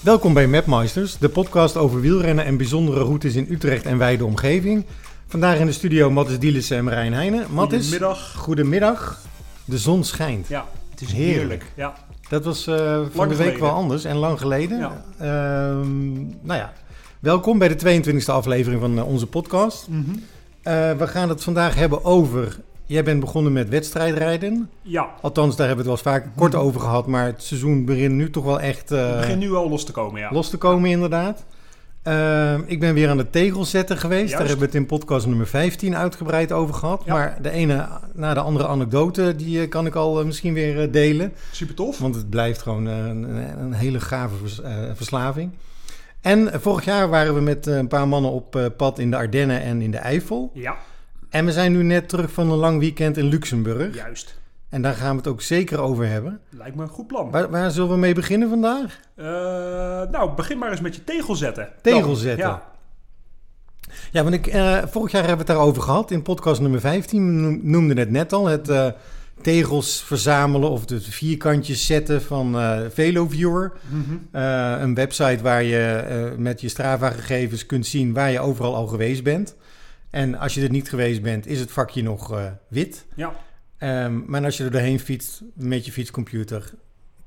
Welkom bij Mapmeisters, de podcast over wielrennen en bijzondere routes in Utrecht en wijde omgeving. Vandaag in de studio Mattis Dielissen en Marijn Heijnen. Mattis, Goedemiddag. goedemiddag. De zon schijnt. Ja, het is Heerlijk. heerlijk. Ja. Dat was eh, van Lang de week geleden. wel anders en lang geleden. Ja. Ehm, nou ja, welkom bij de 22e aflevering van eh, onze podcast. Mhm. Eh, we gaan het vandaag hebben over... Jij bent begonnen met wedstrijdrijden. ja, Althans, daar hebben we het wel eens vaak kort over gehad. Maar het seizoen begint nu toch wel echt eh, het begint nu al los te komen, ja. los te komen inderdaad. Ehm, ik ben weer aan de tegels zetten geweest. Daar hebben we het in podcast nummer 15 uitgebreid over gehad. Ja. Maar de ene na de andere anekdote, die eh, kan ik al eh, misschien weer eh, delen. Super tof. Want het blijft gewoon eh, een, een hele gave vers- eh, verslaving. En eh, vorig jaar waren we met eh, een paar mannen op eh, pad in de Ardennen en in de Eifel. Ja, En we zijn nu net terug van een lang weekend in Luxemburg. juist. En daar gaan we het ook zeker over hebben. Lijkt me een goed plan. Waar, waar zullen we mee beginnen vandaag? Eh, nou, begin maar eens met je tegel zetten. Tegel Dan. zetten. Ja, Ja, want ik, eh, vorig jaar hebben we het daarover gehad in podcast nummer 15. We noem- noemden het net al, het eh, tegels verzamelen of de vierkantjes zetten van VeloViewer. Eh, een website waar je met je Strava-gegevens kunt zien waar je overal al geweest bent. En als je er niet geweest bent, is het vakje nog eh, wit. ja. Ehm, maar als je er doorheen fietst met je fietscomputer,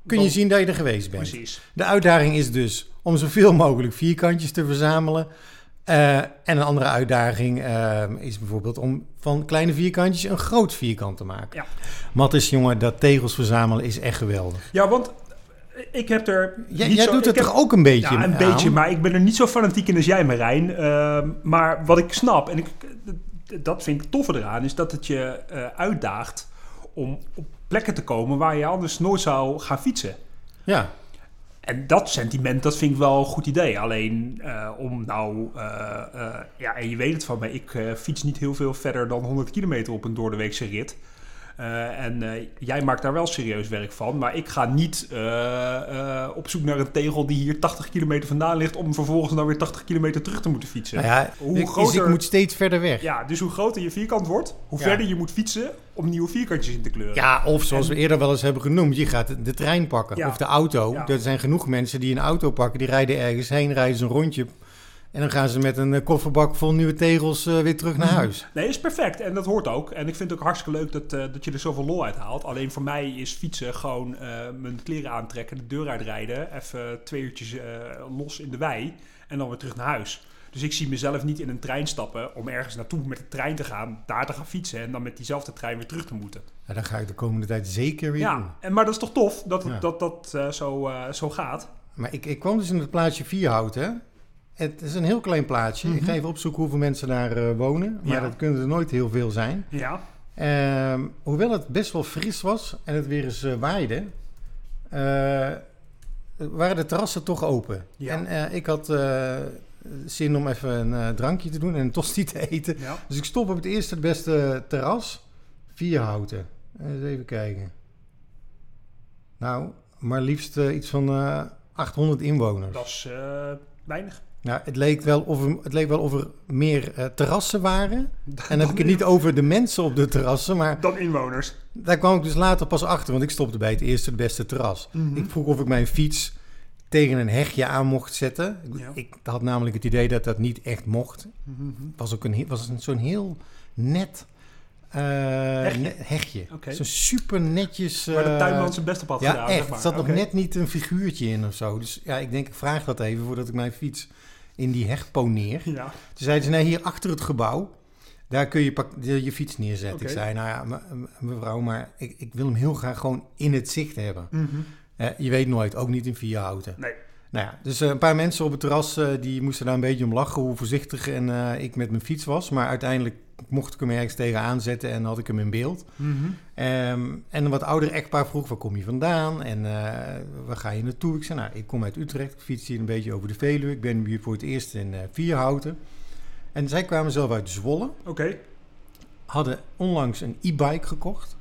kun je zien dat je er geweest bent. precies. De uitdaging is dus om zoveel mogelijk vierkantjes te verzamelen. Eh, en een andere uitdaging eh, is bijvoorbeeld om van kleine vierkantjes een groot vierkant te maken. Ja. Mattis, jongen, dat tegels verzamelen is echt geweldig. Ja, want ik heb er Jij, zo... doet het heb- toch ook een beetje Ja, een aan? beetje, maar ik ben er niet zo fanatiek in als jij, Marijn. Ehm, maar wat ik snap, en ik, dat vind ik toffe eraan, is dat het je eh, uitdaagt om op plekken te komen waar je anders nooit zou gaan fietsen. Ja, En dat sentiment, dat vind ik wel een goed idee. Alleen eh, om nou, eh, ja, en je weet het van mij, ik fiets niet heel veel verder dan 100 kilometer op een doordeweekse rit. Eh, en eh, jij maakt daar wel serieus werk van, maar ik ga niet eh, op zoek naar een tegel die hier 80 kilometer vandaan ligt, om vervolgens dan weer 80 kilometer terug te moeten fietsen. nou ja Hoe ik, groter- ik moet steeds verder weg. Ja, dus hoe groter je vierkant wordt, hoe Ja. verder je moet fietsen om nieuwe vierkantjes in te kleuren. Ja, of zoals En- we eerder wel eens hebben genoemd, je gaat de, de trein pakken Ja. of de auto. Er zijn genoeg mensen die een auto pakken, die rijden ergens heen, rijden ze een rondje. En dan gaan ze met een eh, kofferbak vol nieuwe tegels eh, weer terug naar huis. Nee, is perfect. En dat hoort ook. En ik vind het ook hartstikke leuk dat, eh, dat je er zoveel lol uit haalt. Alleen voor mij is fietsen gewoon mijn kleren aantrekken, de deur uitrijden, even twee uurtjes los in de wei en dan weer terug naar huis. Dus ik zie mezelf niet in een trein stappen om ergens naartoe met de trein te gaan, daar te gaan fietsen en dan met diezelfde trein weer terug te moeten. Ja, dat ga ik de komende tijd zeker weer doen. Ja, en, maar dat is toch tof dat het- Ja. dat, dat zo, zo gaat. Maar ik, ik kwam dus in het plaatsje Vierhout, hè. Het is een heel klein plaatsje. Ik Mhm. ga even opzoeken hoeveel mensen daar eh, wonen. Maar Ja. dat kunnen er nooit heel veel zijn. Ja, Ehm, hoewel het best wel fris was en het weer eens eh, waaide, eh, waren de terrassen toch open. Ja. En ik had zin om even een drankje te doen en een tosti te eten. ja. Dus ik stop op het eerste het beste terras, Vierhouten. Eens even kijken. Nou, maar liefst iets van eh, 800 inwoners. dat is weinig. Nou, het leek wel of er, het leek wel of er meer eh, terrassen waren. En dan heb ik het niet over de mensen op de terrassen, maar Dan inwoners. daar kwam ik dus later pas achter, want ik stopte bij het eerste het beste terras. Mhm. Ik vroeg of ik mijn fiets tegen een hegje aan mocht zetten. Ik, Ja. ik had namelijk het idee dat dat niet echt mocht. Mhm. Was ook een, was zo'n heel net eh, Hegje? ne- super netjes... Waar de eh, tuinman zijn best op had ja, gedaan, echt. zeg maar. Er zat nog net niet een figuurtje in of zo. Dus ja, ik denk, ik vraag dat even voordat ik mijn fiets in die heg poneer. Ja. Toen zeiden ze, nee, hier achter het gebouw, daar kun je je, fiets neerzetten. Ik zei, nou ja, me- me- mevrouw, maar ik, ik wil hem heel graag gewoon in het zicht hebben. Mhm. Eh, je weet nooit, ook niet in vierhouten. Nee. Nou ja, dus eh, een paar mensen op het terras, eh, die moesten daar een beetje om lachen, hoe voorzichtig en, eh, ik met mijn fiets was. Maar uiteindelijk mocht ik hem ergens tegenaan zetten en had ik hem in beeld. Mhm. Ehm, en een wat ouder echtpaar vroeg, waar kom je vandaan en waar ga je naartoe? Ik zei, nou, ik kom uit Utrecht, ik fiets hier een beetje over de Veluwe. Ik ben hier voor het eerst in eh, Vierhouten. En zij kwamen zelf uit Zwolle, Oké. hadden onlangs een e-bike gekocht.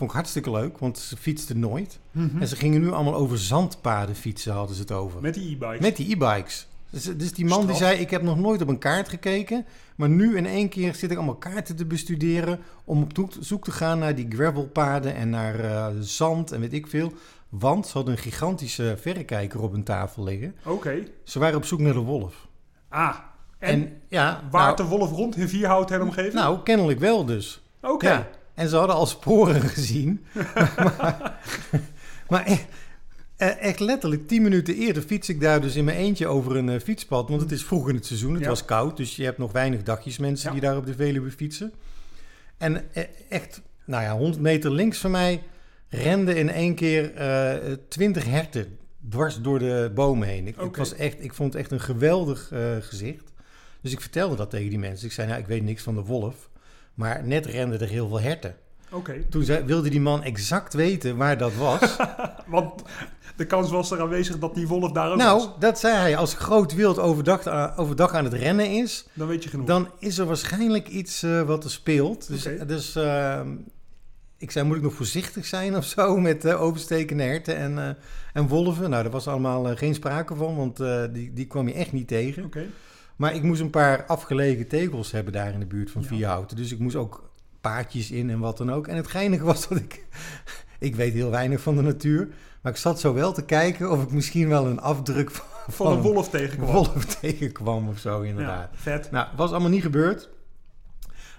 Vond ik hartstikke leuk, want ze fietsten nooit. Mhm. En ze gingen nu allemaal over zandpaden fietsen, hadden ze het over. Met die e-bikes. Met die e-bikes. Dus, dus die man die zei, ik heb nog nooit op een kaart gekeken. Maar nu in één keer zit ik allemaal kaarten te bestuderen... om op zoek- te gaan naar die gravelpaden en naar eh, zand en weet ik veel. Want ze hadden een gigantische verrekijker op hun tafel liggen. Oké. Ze waren op zoek naar de wolf. Ah, en, ja, waart nou, de wolf rond in Vierhout en omgeving? nou, kennelijk wel dus. Oké. Ja, en ze hadden al sporen gezien. maar maar e- eh, echt letterlijk tien minuten eerder fiets ik daar dus in mijn eentje over een eh, fietspad. Want het is vroeg in het seizoen, het Ja. was koud. Dus je hebt nog weinig dagjes mensen Ja. die daar op de Veluwe fietsen. En eh, echt, nou ja, 100 meter links van mij renden in één keer eh 20 herten dwars door de bomen heen. Ik, was echt, ik vond het echt een geweldig gezicht. Dus ik vertelde dat tegen die mensen. Ik zei, nou, ik weet niks van de wolf. Maar net renden er heel veel herten. Oké. Toen zei, wilde die man exact weten waar dat was. Want de kans was er aanwezig dat die wolf daar ook nou, was. dat zei hij. Als groot wild overdag, overdag aan het rennen is, Dan weet je genoeg. dan is er waarschijnlijk iets eh, wat er speelt. Dus, dus eh, ik zei, moet ik nog voorzichtig zijn of zo met eh, overstekende herten en, eh, en wolven? Nou, daar was allemaal geen sprake van, want die, die kwam je echt niet tegen. Oké. Maar ik moest een paar afgelegen tegels hebben daar in de buurt van Ja. Vierhouten. Dus ik moest ook paadjes in en wat dan ook. En het geinige was dat ik... Ik weet heel weinig van de natuur. Maar ik zat zo wel te kijken of ik misschien wel een afdruk van, Van een wolf tegenkwam. een wolf tegenkwam of zo, inderdaad. Ja, vet. Nou, was allemaal niet gebeurd.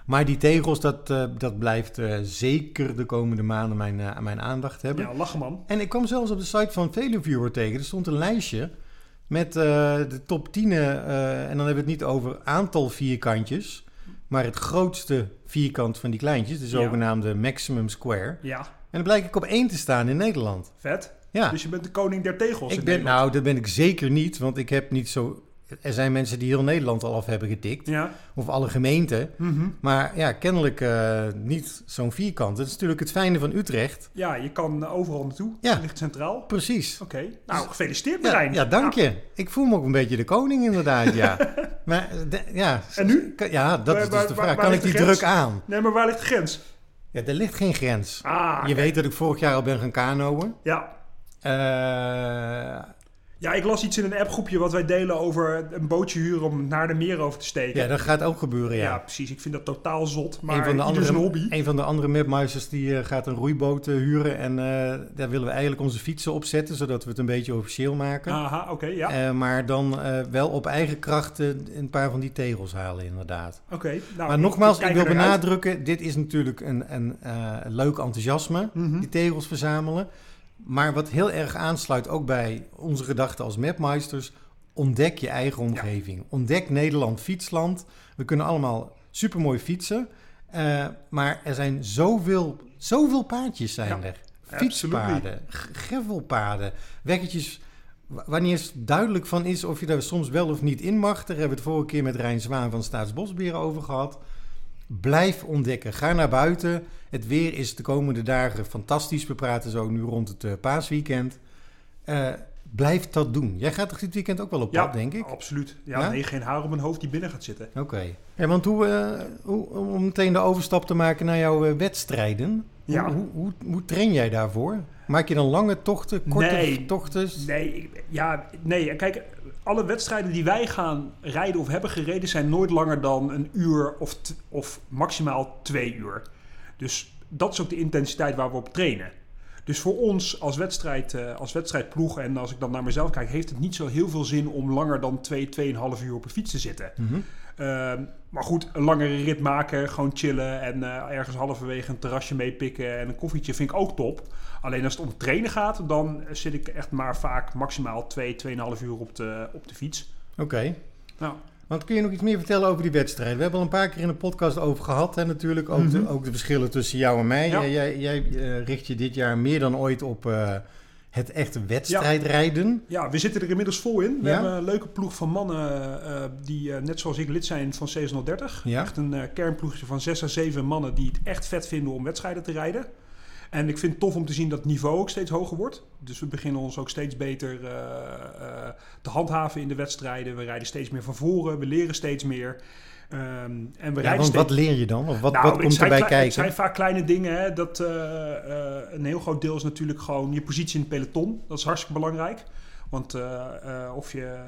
Maar die tegels, dat, eh, dat blijft eh, zeker de komende maanden mijn, eh, mijn aandacht hebben. Ja, lachen man. En ik kwam zelfs op de site van Veleviewer tegen. Er stond een lijstje met eh, de top 10. eh, en dan hebben we het niet over aantal vierkantjes. Maar het grootste vierkant van die kleintjes. De Ja. zogenaamde maximum square. Ja, En dan blijkt ik op één te staan in Nederland. vet. Ja, Dus je bent de koning der tegels ik ben, nou dat ben ik zeker niet. Want ik heb niet zo... Er zijn mensen die heel Nederland al af hebben getikt. Ja. Of alle gemeenten. Mhm. Maar ja, kennelijk eh, niet zo'n vierkant. Dat is natuurlijk het fijne van Utrecht. Ja, je kan overal naartoe. Ja. Het ligt centraal. Precies. Oké. Nou, gefeliciteerd Ja, Marijn. ja, dank je. Ik voel me ook een beetje de koning inderdaad, ja. maar de- ja. En nu? Ja, dat Waar- is dus waar- de vraag. waar Kan ik die druk aan? Nee, maar waar ligt de grens? Ja, er ligt geen grens. Ah, Je weet dat ik vorig jaar al ben gaan kanoën. Ja. Eh, Ja, ik las iets in een appgroepje wat wij delen over een bootje huren om naar de meer over te steken. ja, dat gaat ook gebeuren, Ja, ja. precies. Ik vind dat totaal zot. Maar een, van de ieder zijn andere, hobby. een van de andere mapmeisters die eh, gaat een roeiboot eh, huren. En eh, daar willen we eigenlijk onze fietsen op zetten, zodat we het een beetje officieel maken. Aha, oké, ja. Maar dan wel op eigen kracht eh, een paar van die tegels halen, inderdaad. Oké. nou, maar nogmaals, ik, wil uit. benadrukken, dit is natuurlijk een, een leuk enthousiasme, Mhm. die tegels verzamelen. Maar wat heel erg aansluit ook bij onze gedachten als mapmeisters, ontdek je eigen omgeving. Ontdek Nederland fietsland. We kunnen allemaal supermooi fietsen, eh, maar er zijn zoveel, zoveel paadjes zijn Ja, er. Fietspaden, gravelpaden, weggetjes wa- wanneer het duidelijk van is of je daar soms wel of niet in mag. Daar hebben we het vorige keer met Rijn Zwaan van Staatsbosberen over gehad. Blijf ontdekken. Ga naar buiten. Het weer is de komende dagen fantastisch. We praten zo nu rond het eh, paasweekend. Eh, blijf dat doen. Jij gaat toch dit weekend ook wel op Ja, pad, denk ik? absoluut. Ja, Ja? nee, geen haar op mijn hoofd die binnen gaat zitten. Oké. Want hoe, eh, hoe, om meteen de overstap te maken naar jouw wedstrijden. Ja. Hoe, hoe, hoe, hoe train jij daarvoor? Maak je dan lange tochten, korte Nee. tochten? Nee, ja, nee. Kijk, alle wedstrijden die wij gaan rijden of hebben gereden zijn nooit langer dan een uur of, of maximaal twee uur. Dus dat is ook de intensiteit waar we op trainen. Dus voor ons als, wedstrijd, eh, als wedstrijdploeg en als ik dan naar mezelf kijk, heeft het niet zo heel veel zin om langer dan twee, tweeënhalf uur op een fiets te zitten. Mhm. Maar goed, een langere rit maken, gewoon chillen en eh, ergens halverwege een terrasje meepikken en een koffietje vind ik ook top. Alleen als het om trainen gaat, dan zit ik echt maar vaak maximaal 2, 2,5 uur op de, op de fiets. Oké. Nou, Want kun je nog iets meer vertellen over die wedstrijd? We hebben al een paar keer in de podcast over gehad. En natuurlijk ook, de, Mhm. ook de verschillen tussen jou en mij. Ja. Jij, jij, jij, eh, richt je dit jaar meer dan ooit op eh, het echte wedstrijdrijden. ja, we zitten er inmiddels vol in. We Ja? hebben een leuke ploeg van mannen eh, die eh, net zoals ik lid zijn van C630. Ja. Echt een eh, kernploegje van 6 à 7 mannen die het echt vet vinden om wedstrijden te rijden. En ik vind het tof om te zien dat het niveau ook steeds hoger wordt. Dus we beginnen ons ook steeds beter te handhaven in de wedstrijden. We rijden steeds meer van voren, we leren steeds meer. Ehm, en we Ja, want wat leer je dan? Of wat, Nou, wat komt erbij kijken? Het zijn vaak kleine dingen. Hè, dat, eh, eh, een heel groot deel is natuurlijk gewoon je positie in het peloton. Dat is hartstikke belangrijk. Want eh, of je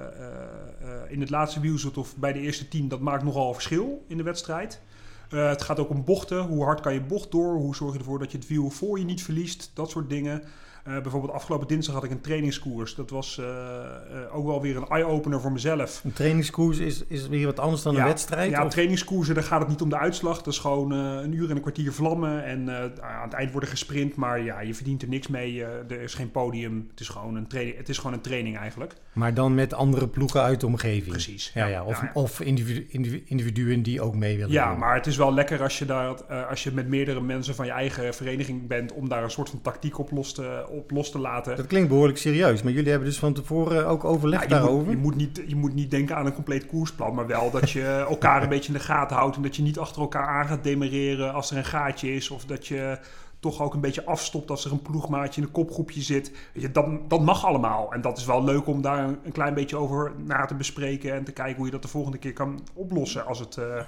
in het laatste wiel zit of bij de eerste tien, dat maakt nogal een verschil in de wedstrijd. Het gaat ook om bochten. Hoe hard kan je bocht door? Hoe zorg je ervoor dat je het wiel voor je niet verliest? Dat soort dingen. Uh, bijvoorbeeld afgelopen dinsdag had ik een trainingskoers. Dat was uh, uh, ook wel weer een eye-opener voor mezelf. Een trainingskoers is, is weer wat anders dan ja, een wedstrijd? Ja, of? trainingskoersen, daar gaat het niet om de uitslag. Dat is gewoon een uur en een kwartier vlammen. En aan het eind worden gesprint. Maar ja, je verdient er niks mee. er is geen podium. Het is, gewoon een training, het is gewoon een training eigenlijk. Maar dan met andere ploegen uit de omgeving? Precies. Ja, ja. Of, of individu individuen die ook mee willen Ja, doen. maar het is wel lekker als je, daar, als je met meerdere mensen van je eigen vereniging bent... om daar een soort van tactiek op los te, op los te laten. Dat klinkt behoorlijk serieus, maar jullie hebben dus van tevoren ook overleg je daarover? Moet, je, moet niet, je moet niet denken aan een compleet koersplan, maar wel dat je elkaar een beetje in de gaten houdt en dat je niet achter elkaar aan gaat demereren als er een gaatje is of dat je toch ook een beetje afstopt als er een ploegmaatje in een kopgroepje zit. Weet je, dat, dat mag allemaal. En dat is wel leuk om daar een, een klein beetje over na te bespreken en te kijken hoe je dat de volgende keer kan oplossen als het... Uh,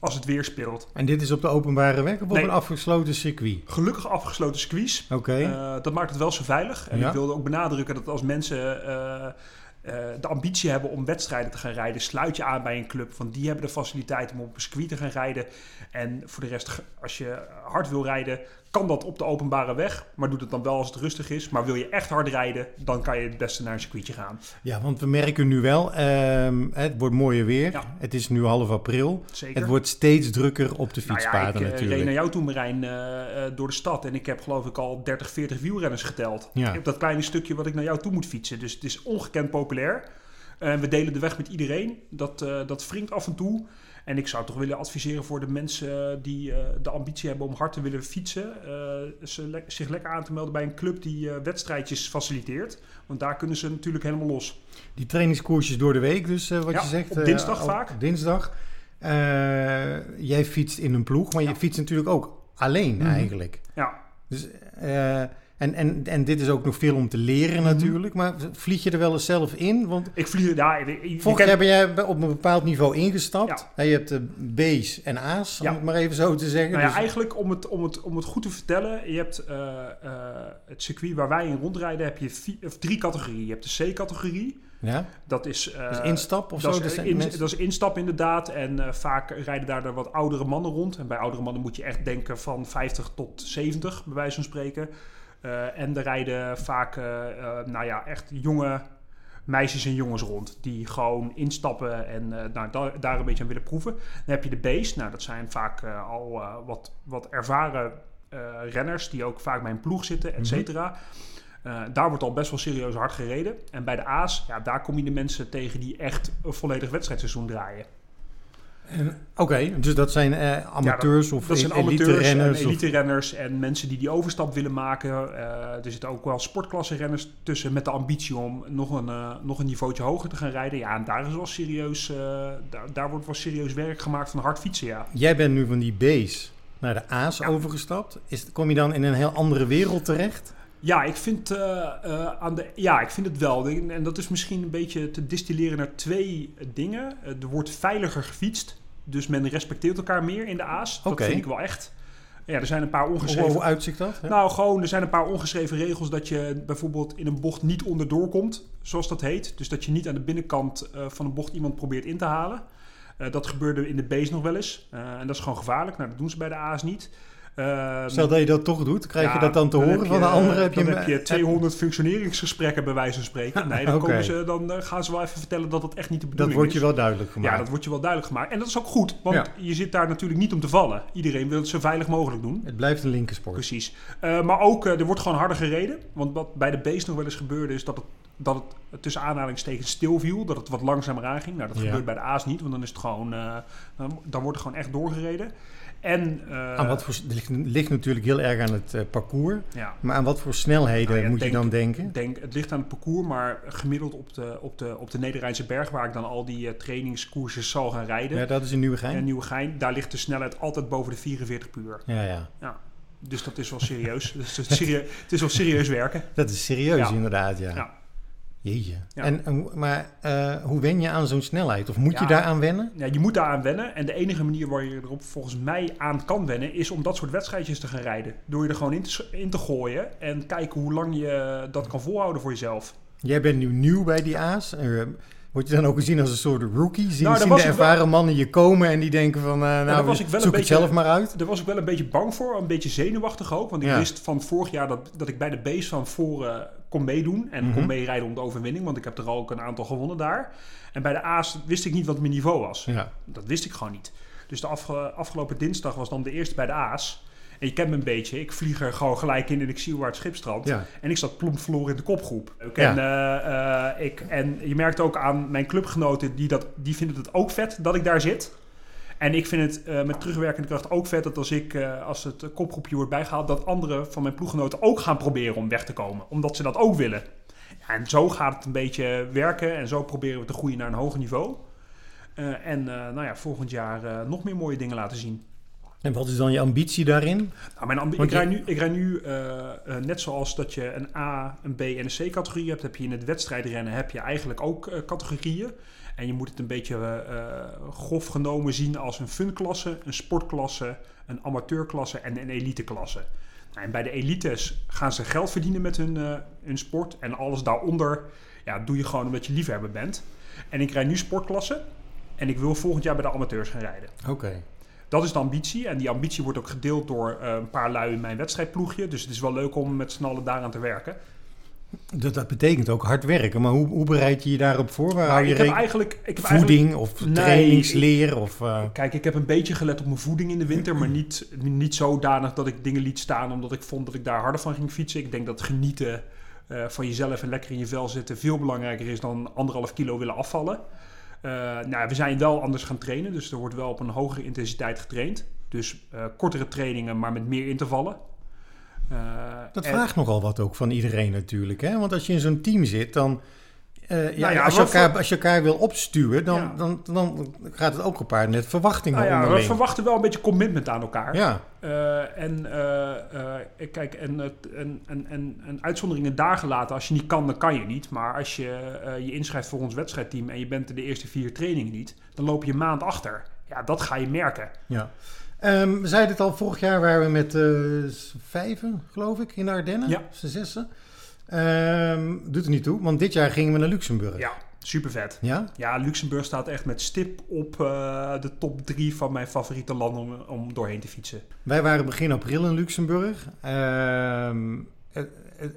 als het weer speelt. En dit is op de openbare weg of Nee. op een afgesloten circuit? Gelukkig afgesloten squeeze. Oké. Uh, dat maakt het wel zo veilig. En Ja. ik wilde ook benadrukken dat als mensen uh, uh, de ambitie hebben om wedstrijden te gaan rijden, sluit je aan bij een club. Want die hebben de faciliteit om op een circuit te gaan rijden. En voor de rest, als je hard wil rijden, kan dat op de openbare weg. Maar doe het dan wel als het rustig is. Maar wil je echt hard rijden, dan kan je het beste naar een circuitje gaan. Ja, want we merken nu wel, ehm, het wordt mooier weer. Ja. Het is nu half april. Zeker. Het wordt steeds drukker op de Nou ja, fietspaden ik uh, natuurlijk. reed naar jou toe, Marijn, uh, uh, door de stad. En ik heb geloof ik al 30, 40 wielrenners geteld. Ja. Ik heb dat kleine stukje wat ik naar jou toe moet fietsen. Dus het is ongekend populair. En we delen de weg met iedereen. Dat, dat wringt af en toe. En ik zou toch willen adviseren voor de mensen die uh, de ambitie hebben om hard te willen fietsen. Uh, ze le zich lekker aan te melden bij een club die wedstrijdjes faciliteert. Want daar kunnen ze natuurlijk helemaal los. Die trainingskoersjes door de week, dus wat ja, je zegt. Op dinsdag vaak. Op dinsdag. jij fietst in een ploeg, maar ja. je fietst natuurlijk ook alleen mm -hmm. eigenlijk. Ja. Dus en, en, en dit is ook nog veel om te leren Mhm. natuurlijk. Maar vlieg je er wel eens zelf in? Want ik vlieg daar. Vorig jaar ben jij op een bepaald niveau ingestapt. Ja. Je hebt de B's en A's, om ja. het maar even zo te zeggen. Nou ja, dus... eigenlijk om het, om, het, om het goed te vertellen. Je hebt uh, uh, het circuit waar wij in rondrijden. Heb je vier, of drie categorieën. Je hebt de C-categorie. Ja. Dat is, uh, instap of dat zo? Is, in, dat is instap inderdaad. En uh, vaak rijden daar de wat oudere mannen rond. En bij oudere mannen moet je echt denken van 50 tot 70, bij wijze van spreken. Uh, en er rijden vaak, uh, nou ja, echt jonge meisjes en jongens rond. Die gewoon instappen en uh, nou, da daar een beetje aan willen proeven. Dan heb je de B's. Nou, dat zijn vaak al wat, wat ervaren renners. Die ook vaak bij een ploeg zitten, et cetera. Uh, daar wordt al best wel serieus hard gereden. En bij de A's, ja, daar kom je de mensen tegen die echt een volledig wedstrijdseizoen draaien. Oké, okay, dus dat zijn uh, amateurs ja, dat, of dat zijn elite amateurs renners? En elite renners en mensen die die overstap willen maken. Uh, er zitten ook wel sportklasse renners tussen met de ambitie om nog een, uh, nog een niveautje hoger te gaan rijden. Ja, en daar is wel serieus, daar, daar, wordt wel serieus werk gemaakt van hard fietsen, ja. Jij bent nu van die B's naar de A's ja. overgestapt. Is, kom je dan in een heel andere wereld terecht? Ja, ik vind, uh, uh, aan de, ja, ik vind het wel. En dat is misschien een beetje te distilleren naar twee dingen. Er wordt veiliger gefietst. Dus men respecteert elkaar meer in de A's. Dat vind ik wel echt. Ja, er zijn een paar ongeschreven... Hoe, uitzicht dat? Nou, gewoon, er zijn een paar ongeschreven regels dat je bijvoorbeeld in een bocht niet onderdoor komt, zoals dat heet. Dus dat je niet aan de binnenkant uh, van een bocht iemand probeert in te halen. Uh, dat gebeurde in de B's nog wel eens. Uh, en dat is gewoon gevaarlijk. Nou, dat doen ze bij de A's niet. Uh, Stel dat je dat toch doet, krijg ja, je dat dan te dan horen van de anderen? Heb dan je, heb je 200 functioneringsgesprekken bij wijze van spreken. Nee, dan, okay. ze, dan uh, gaan ze wel even vertellen dat dat echt niet de bedoeling is. Dat wordt je wel duidelijk gemaakt. Ja, dat wordt je wel duidelijk gemaakt. En dat is ook goed, want ja. je zit daar natuurlijk niet om te vallen. Iedereen wil het zo veilig mogelijk doen. Het blijft een linkersport. Precies. Uh, maar ook, er wordt gewoon harder gereden. Want wat bij de beest nog wel eens gebeurde is dat het, dat het tussen aanhalingstekens stil viel. Dat het wat langzamer aanging. Nou, dat ja. gebeurt bij de A's niet, want dan is het gewoon, dan wordt er gewoon echt doorgereden. En, uh, aan wat voor, het ligt, ligt, natuurlijk heel erg aan het uh, parcours. Ja. Maar aan wat voor snelheden nou ja, moet denk, je dan denken? Denk, het ligt aan het parcours, maar gemiddeld op de, op de, op de Nederrijnse berg, waar ik dan al die uh, zal gaan rijden. Ja, dat is in Nieuwegein. En Nieuwegein, daar ligt de snelheid altijd boven de 44 puur. Ja, ja. ja. Dus dat is wel serieus. dus het, serieus het is wel serieus werken. Dat is serieus ja. inderdaad, ja. Jeetje. Ja. En, maar uh, hoe wen je aan zo'n snelheid? Of moet ja, je daaraan wennen? Ja, je moet daaraan wennen. En de enige manier waar je erop volgens mij aan kan wennen... is om dat soort wedstrijdjes te gaan rijden. Door je er gewoon in te, in te gooien... en kijken hoe lang je dat kan volhouden voor jezelf. Jij bent nu nieuw bij die A's. Uh, Word je dan ook gezien als een soort rookie? Zien, Nou, zien de wel- ervaren mannen je komen en die denken van... eh, nou, was ik wel een zoek het zelf maar uit. Daar was ik wel een beetje bang voor, een beetje zenuwachtig ook. Want ik Ja. wist van vorig jaar dat, dat ik bij de base van voren kon meedoen. En Mhm. kon meerijden om de overwinning, want ik heb er al ook een aantal gewonnen daar. En bij de A's wist ik niet wat mijn niveau was. Ja. Dat wist ik gewoon niet. Dus de afge- afgelopen dinsdag was dan de eerste bij de A's. En je kent me een beetje. Ik vlieg er gewoon gelijk in en ik zie waar het schip strandt. Ja. En ik zat plomp verloren in de kopgroep. Ja. En, eh, eh, ik, en je merkt ook aan mijn clubgenoten, die, dat, die vinden het ook vet dat ik daar zit. En ik vind het eh, met terugwerkende kracht ook vet dat als ik, eh, als het kopgroepje wordt bijgehaald, dat anderen van mijn ploeggenoten ook gaan proberen om weg te komen. Omdat ze dat ook willen. Ja, en zo gaat het een beetje werken en zo proberen we te groeien naar een hoger niveau. Eh, en nou ja, volgend jaar nog meer mooie dingen laten zien. En wat is dan je ambitie daarin? Nou, mijn ambi- Want ik, je- nu, ik rijd nu net zoals dat je een A, een B en een C categorie hebt, heb je in het wedstrijdrennen heb je eigenlijk ook categorieën. En je moet het een beetje eh, grof genomen zien als een funklasse, een sportklasse, een amateurklasse en een eliteklasse. Nou, en bij de elites gaan ze geld verdienen met hun, eh, hun sport. En alles daaronder ja, doe je gewoon omdat je liefhebber bent. En ik rijd nu sportklasse. En ik wil volgend jaar bij de amateurs gaan rijden. Oké. Dat is de ambitie. En die ambitie wordt ook gedeeld door een paar lui in mijn wedstrijdploegje. Dus het is wel leuk om met z'n allen daaraan te werken. Dat, dat betekent ook hard werken. Maar hoe, hoe bereid je je daarop voor? Waar Maar je ik heb eigenlijk... Ik heb eigenlijk voeding of Nee, trainingsleer? Of, eh, Kijk, ik heb een beetje gelet op mijn voeding in de winter, maar niet, niet zodanig dat ik dingen liet staan omdat ik vond dat ik daar harder van ging fietsen. Ik denk dat genieten eh, van jezelf en lekker in je vel zitten veel belangrijker is dan anderhalf kilo willen afvallen. Eh, nou, we zijn wel anders gaan trainen, dus er wordt wel op een hogere intensiteit getraind. Dus kortere trainingen, maar met meer intervallen. Eh, dat en- vraagt nogal wat ook van iedereen natuurlijk. Hè? Want als je in zo'n team zit, dan... eh, ja, Nou ja, als, je elkaar, voor- als je elkaar wil opstuwen, dan, Ja. dan, dan gaat het ook gepaard met verwachtingen nou ja, we verwachten wel een beetje commitment aan elkaar. Ja, Eh, en ik kijk, en, en, en, en, en uitzonderingen daar gelaten. Als je niet kan, dan kan je niet. Maar als je je inschrijft voor ons wedstrijdteam en je bent de eerste vier trainingen niet, dan loop je een maand achter. Ja, dat ga je merken. ja. Ehm, we zeiden het al, vorig jaar waren we met z'n vijven, geloof ik, in de Ardennen. Ja. Z'n zessen. Ehm, doet er niet toe, want dit jaar gingen we naar Luxemburg. Ja, super vet. Ja? Ja, Luxemburg staat echt met stip op eh, de top drie van mijn favoriete landen om, om doorheen te fietsen. Wij waren begin april in Luxemburg. Ehm, het,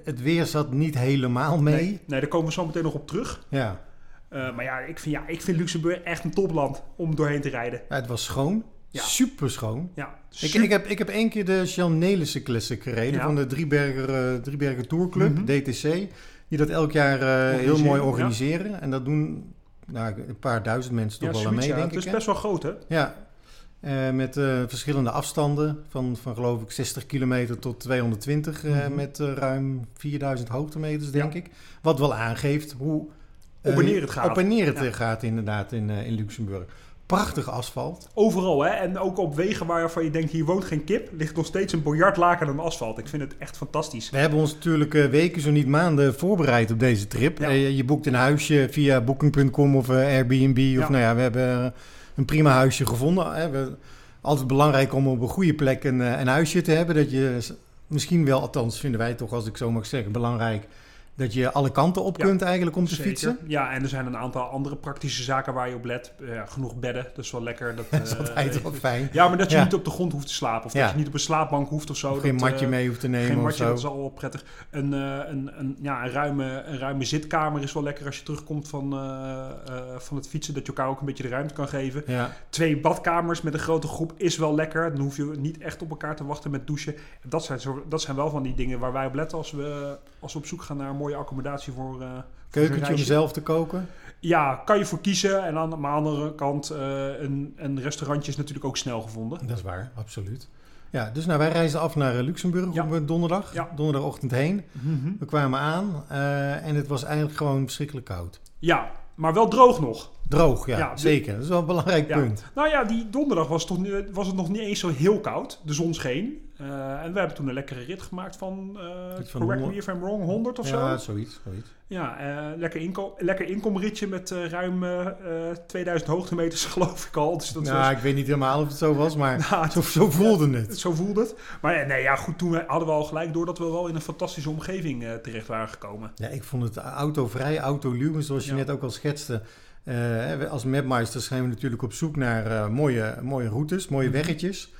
het, weer zat niet helemaal mee. Nee, nee, daar komen we zo meteen nog op terug. Ja. Eh, maar ja ik, vind, ja, ik vind Luxemburg echt een topland om doorheen te rijden. Ja, het was schoon. Ja. Super schoon. Ja, Ik, super- ik, heb, ik heb één keer de Jean Nelissen Classic gereden Ja. van de Drieberger, eh Drieberger Tour Club, Mhm. DTC. Die dat elk jaar eh, heel Organiseren, mooi ja. organiseren. En dat doen nou, een paar duizend mensen toch wel aan mee, ja. denk Het ik. is hè? best wel groot, hè? Ja, Eh, met verschillende afstanden van, van geloof ik 60 kilometer tot 220 eh, Mhm. met ruim 4000 hoogtemeters, denk Ja. ik. Wat wel aangeeft hoe... Op en neer het gaat. Op en neer het Ja. gaat inderdaad in, in Luxemburg. Prachtig asfalt. Overal, hè? En ook op wegen waarvan je denkt, hier woont geen kip, ligt nog steeds een biljartlaken aan asfalt. Ik vind het echt fantastisch. We hebben ons natuurlijk eh, weken, zo niet maanden voorbereid op deze trip. Ja. Eh, je boekt een huisje via booking.com of eh, Airbnb. Of Ja. nou ja, we hebben een prima huisje gevonden. Hè. We, altijd belangrijk om op een goede plek een, een huisje te hebben. Dat je misschien wel, althans vinden wij toch, als ik zo mag zeggen, belangrijk. Dat je alle kanten op Ja, kunt eigenlijk om te Zeker. fietsen. Ja, en er zijn een aantal andere praktische zaken waar je op let. Eh, Ja, genoeg bedden, dat is wel lekker. Dat, Dat is eh, altijd wel fijn. Ja, maar dat je Ja. niet op de grond hoeft te slapen. Of dat je niet op een slaapbank hoeft of zo. Of geen dat, matje eh, mee hoeft te nemen Geen matje, dat is al wel prettig. Een, eh, een, een, ja, een, ruime, een ruime zitkamer is wel lekker als je terugkomt van, eh, eh, van het fietsen. Dat je elkaar ook een beetje de ruimte kan geven. Twee badkamers met een grote groep is wel lekker. Dan hoef je niet echt op elkaar te wachten met douchen. Dat zijn, dat zijn wel van die dingen waar wij op letten als we, als we op zoek gaan naar een mooie accommodatie voor, eh voor Keukentje om zelf te koken. Ja, kan je voor kiezen. En aan, maar aan de andere kant, eh, een, een restaurantje is natuurlijk ook snel gevonden. Dat is waar, absoluut. Ja, dus nou, wij reizen af naar eh, Luxemburg Ja. op donderdag. Ja. Donderdagochtend heen. We kwamen aan en het was eigenlijk gewoon verschrikkelijk koud. Ja, maar wel droog nog. Droog, ja, Ja, de- zeker. Dat is wel een belangrijk punt. Nou ja, die donderdag was, toch, was het nog niet eens zo heel koud. De zon scheen. Eh, en we hebben toen een lekkere rit gemaakt van, eh van correct me 100 if I'm wrong, 100 of ja, zo. zoiets. zoiets. Ja, eh, lekker, inko lekker inkomritje met ruim eh, eh, 2000 hoogtemeters geloof ik al. Dus dat nou, was, ik weet niet helemaal of het zo was, maar Nou, zo, zo voelde het. Zo voelde het. Maar nee, ja, goed, toen hadden we al gelijk door dat we wel in een fantastische omgeving terecht waren gekomen. Ja, ik vond het autovrij, autoluw, zoals je Ja. net ook al schetste. als mapmeisters zijn we natuurlijk op zoek naar mooie, mooie routes, mooie Mhm. weggetjes.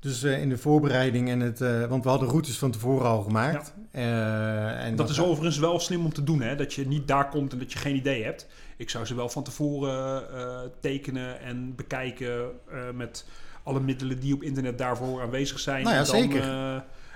Dus eh, in de voorbereiding en het... eh, want we hadden routes van tevoren al gemaakt. Eh, en Dat is overigens wel slim om te doen, hè? dat je niet daar komt en dat je geen idee hebt. Ik zou ze wel van tevoren tekenen en bekijken met alle middelen die op internet daarvoor aanwezig zijn. Nou ja, en dan, zeker.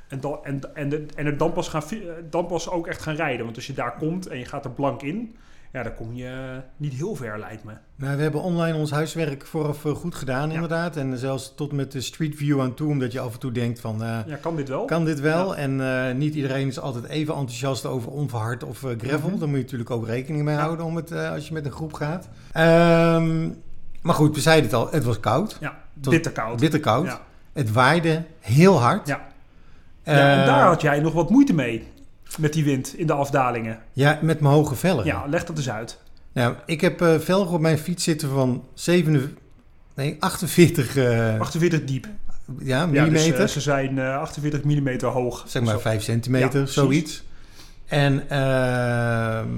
en, dan, en, en, de- en er dan pas, gaan, dan pas ook echt gaan rijden. Want als je daar komt en je gaat er blank in, ja, dan kom je eh, niet heel ver, lijkt me. Nou, we hebben online ons huiswerk vooraf eh, goed gedaan, Ja. inderdaad. En zelfs tot met de Street View aan toe, omdat je af en toe denkt van... eh, Ja, kan dit wel? Kan dit wel? En niet iedereen is altijd even enthousiast over onverhard of gravel. Mhm. Daar moet je natuurlijk ook rekening mee houden om het, als je met een groep gaat. Ehm, maar goed, we zeiden het al, het was koud. Ja, Tot- bitterkoud. Bitterkoud. Ja. Het waaide heel hard. Ja. En daar had jij nog wat moeite mee. Met die wind in de afdalingen. Ja, met mijn hoge velgen. Ja, leg dat eens uit. Nou, ik heb eh, velgen op mijn fiets zitten van 7, nee, 48 eh, 48 diep. ja, Ja, millimeter. dus, eh, ze zijn eh, 48 mm hoog. zeg maar Zo. 5 centimeter, Ja, zoiets. En ehm,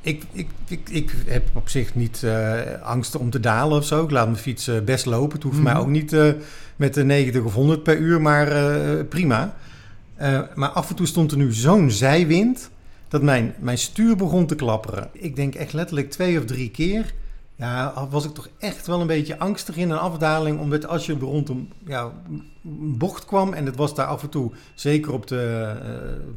ik, ik, ik, ik heb op zich niet eh, angst om te dalen of zo. Ik laat mijn fiets eh, best lopen. Het hoeft Mhm. mij ook niet eh, met de 90 of 100 per uur, maar eh, prima. Eh, maar af en toe stond er nu zo'n zijwind dat mijn, mijn stuur begon te klapperen. Ik denk echt letterlijk twee of drie keer. Ja, was ik toch echt wel een beetje angstig in een afdaling. Omdat als je rond een ja, een bocht kwam en het was daar af en toe, zeker op de eh,